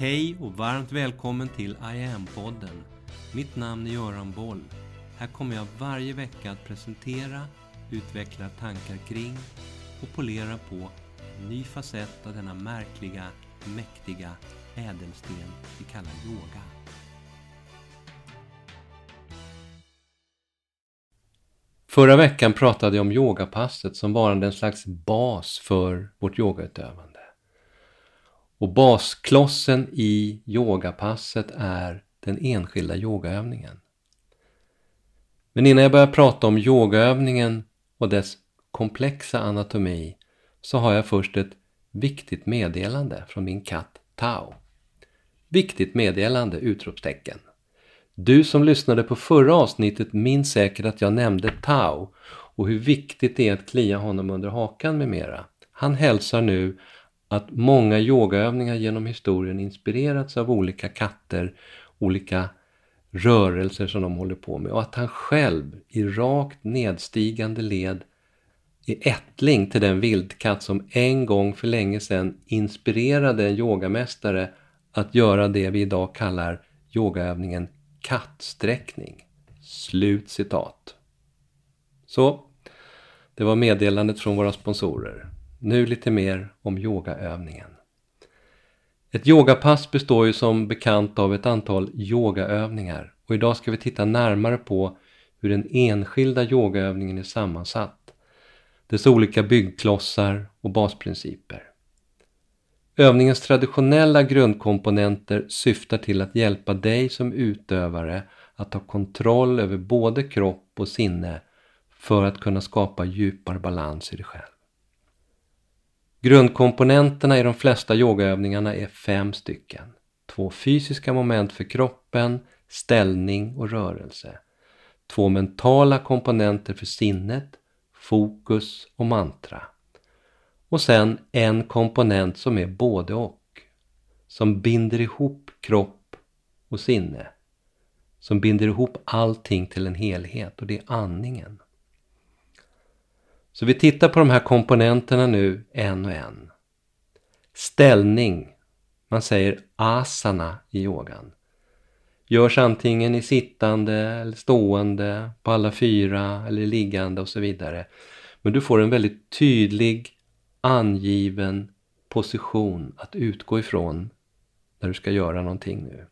Hej och varmt välkommen till I am-podden. Mitt namn är Göran Boll. Här kommer jag varje vecka att presentera, utveckla tankar kring och polera på en ny facett av denna märkliga, mäktiga ädelsten vi kallar yoga. Förra veckan pratade jag om yogapasset som varande en slags bas för vårt yogautövande. Och basklossen i yogapasset är den enskilda yogaövningen. Men innan jag börjar prata om yogaövningen och dess komplexa anatomi så har jag först ett viktigt meddelande från min katt Tao. Viktigt meddelande! Utropstecken. Du som lyssnade på förra avsnittet minns säkert att jag nämnde Tao och hur viktigt det är att klia honom under hakan med mera. Han hälsar nu att många yogaövningar genom historien inspirerats av olika katter, olika rörelser som de håller på med och att han själv i rakt nedstigande led är ättling till den vildkatt som en gång för länge sedan inspirerade en yogamästare att göra det vi idag kallar yogaövningen kattsträckning. Slut citat. Så, det var meddelandet från våra sponsorer. Nu lite mer om yogaövningen. Ett yogapass består ju som bekant av ett antal yogaövningar och idag ska vi titta närmare på hur den enskilda yogaövningen är sammansatt, dess olika byggklossar och basprinciper. Övningens traditionella grundkomponenter syftar till att hjälpa dig som utövare att ta kontroll över både kropp och sinne för att kunna skapa djupare balans i dig själv. Grundkomponenterna i de flesta yogaövningarna är fem stycken. Två fysiska moment för kroppen, ställning och rörelse. Två mentala komponenter för sinnet, fokus och mantra. Och sen en komponent som är både och. Som binder ihop kropp och sinne. Som binder ihop allting till en helhet och det är andningen. Så vi tittar på de här komponenterna nu en och en. Ställning. Man säger asana i yogan. Görs antingen i sittande eller stående, på alla fyra eller liggande och så vidare. Men du får en väldigt tydlig angiven position att utgå ifrån när du ska göra någonting nu.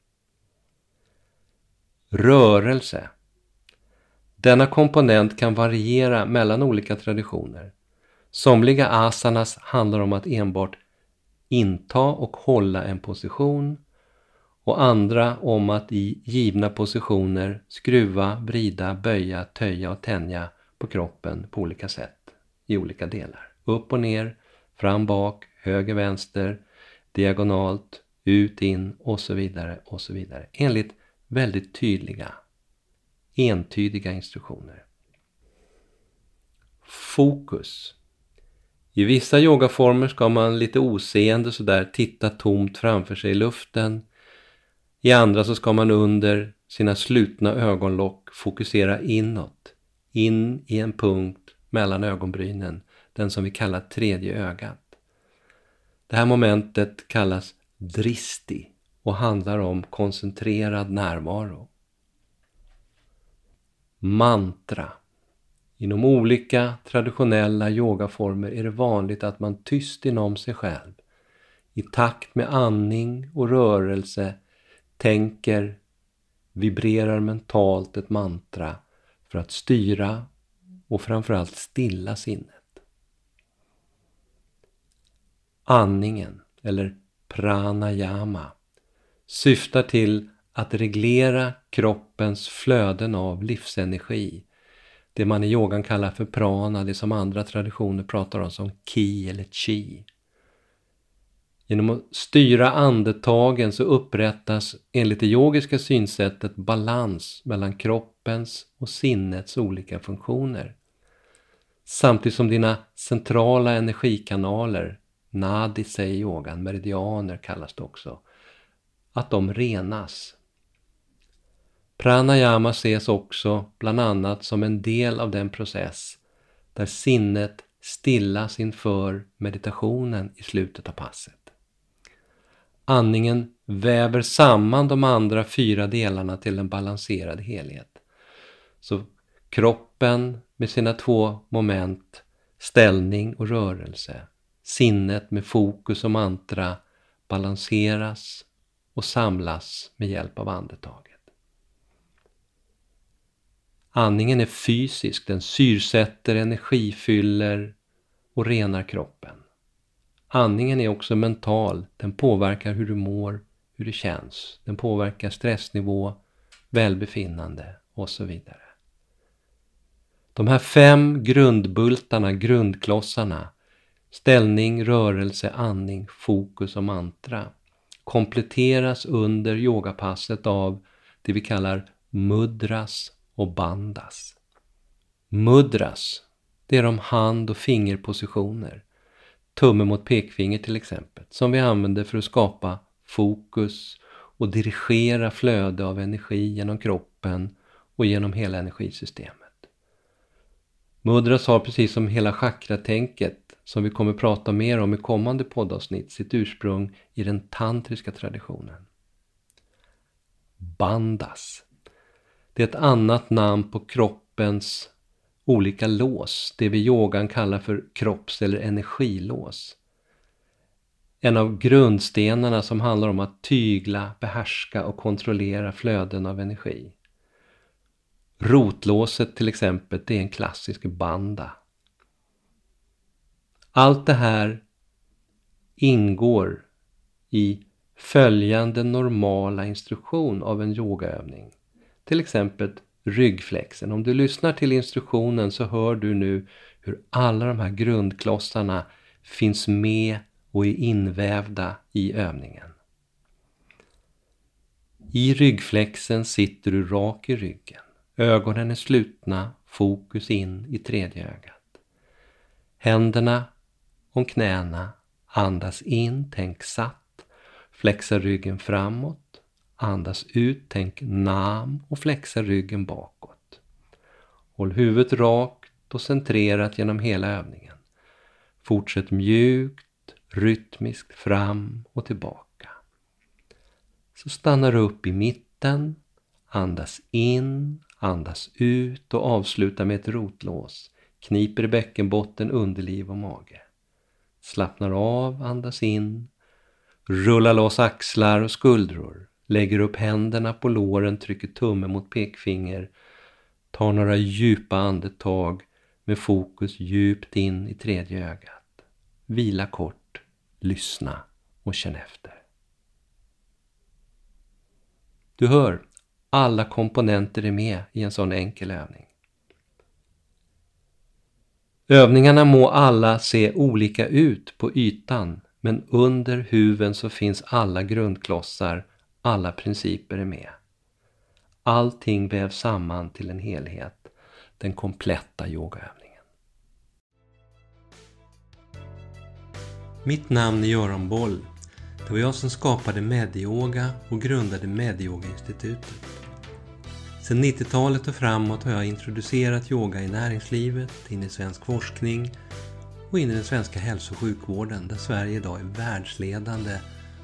Rörelse. Denna komponent kan variera mellan olika traditioner. Somliga asanas handlar om att enbart inta och hålla en position och andra om att i givna positioner skruva, vrida, böja, töja och tänja på kroppen på olika sätt i olika delar. Upp och ner, fram, bak, höger, vänster, diagonalt, ut, in och så vidare och så vidare. Enligt väldigt tydliga entydiga instruktioner. Fokus. I vissa yogaformer ska man lite oseende sådär titta tomt framför sig i luften. I andra så ska man under sina slutna ögonlock fokusera inåt, in i en punkt mellan ögonbrynen, den som vi kallar tredje ögat. Det här momentet kallas dristi och handlar om koncentrerad närvaro mantra. Inom olika traditionella yogaformer är det vanligt att man tyst inom sig själv i takt med andning och rörelse tänker, vibrerar mentalt ett mantra för att styra och framförallt stilla sinnet. Andningen, eller pranayama, syftar till att reglera kroppens flöden av livsenergi. Det man i yogan kallar för prana, det som andra traditioner pratar om som ki eller chi. Genom att styra andetagen så upprättas enligt det yogiska synsättet balans mellan kroppens och sinnets olika funktioner. Samtidigt som dina centrala energikanaler, nadi säger yogan, meridianer kallas det också, att de renas Pranayama ses också bland annat som en del av den process där sinnet stillas inför meditationen i slutet av passet. Andningen väver samman de andra fyra delarna till en balanserad helhet. Så kroppen med sina två moment, ställning och rörelse, sinnet med fokus och mantra balanseras och samlas med hjälp av andetag. Andningen är fysisk, den syrsätter, energifyller och renar kroppen. Andningen är också mental, den påverkar hur du mår, hur det känns. Den påverkar stressnivå, välbefinnande och så vidare. De här fem grundbultarna, grundklossarna, ställning, rörelse, andning, fokus och mantra kompletteras under yogapasset av det vi kallar mudras och bandas. Mudras, det är de hand och fingerpositioner. Tumme mot pekfinger till exempel, som vi använder för att skapa fokus och dirigera flöde av energi genom kroppen och genom hela energisystemet. Mudras har precis som hela chakratänket, som vi kommer prata mer om i kommande poddavsnitt, sitt ursprung i den tantriska traditionen. Bandas. Det är ett annat namn på kroppens olika lås, det vi i yogan kallar för kropps eller energilås. En av grundstenarna som handlar om att tygla, behärska och kontrollera flöden av energi. Rotlåset till exempel, det är en klassisk banda. Allt det här ingår i följande normala instruktion av en yogaövning. Till exempel ryggflexen. Om du lyssnar till instruktionen så hör du nu hur alla de här grundklossarna finns med och är invävda i övningen. I ryggflexen sitter du rak i ryggen. Ögonen är slutna, fokus in i tredje ögat. Händerna om knäna, andas in, tänk satt, flexa ryggen framåt, andas ut, tänk nam och flexa ryggen bakåt. Håll huvudet rakt och centrerat genom hela övningen. Fortsätt mjukt rytmiskt fram och tillbaka. Så stannar du upp i mitten, andas in, andas ut och avsluta med ett rotlås. Kniper i bäckenbotten, underliv och mage. Slappnar av, andas in. Rulla loss axlar och skuldror. Lägger upp händerna på låren, trycker tumme mot pekfinger. Tar några djupa andetag med fokus djupt in i tredje ögat. Vila kort lyssna och känn efter. Du hör, alla komponenter är med i en sån enkel övning. Övningarna må alla se olika ut på ytan, men under huven så finns alla grundklossar, alla principer är med. Allting vävs samman till en helhet, den kompletta yogaövningen. Mitt namn är Göran Boll. Det var jag som skapade Medyoga och grundade Medyoga-institutet. Sedan 90-talet och framåt har jag introducerat yoga i näringslivet, in i svensk forskning och in i den svenska hälso och sjukvården där Sverige idag är världsledande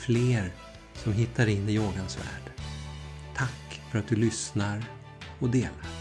fler som hittar in i yogans värld. Tack för att du lyssnar och delar.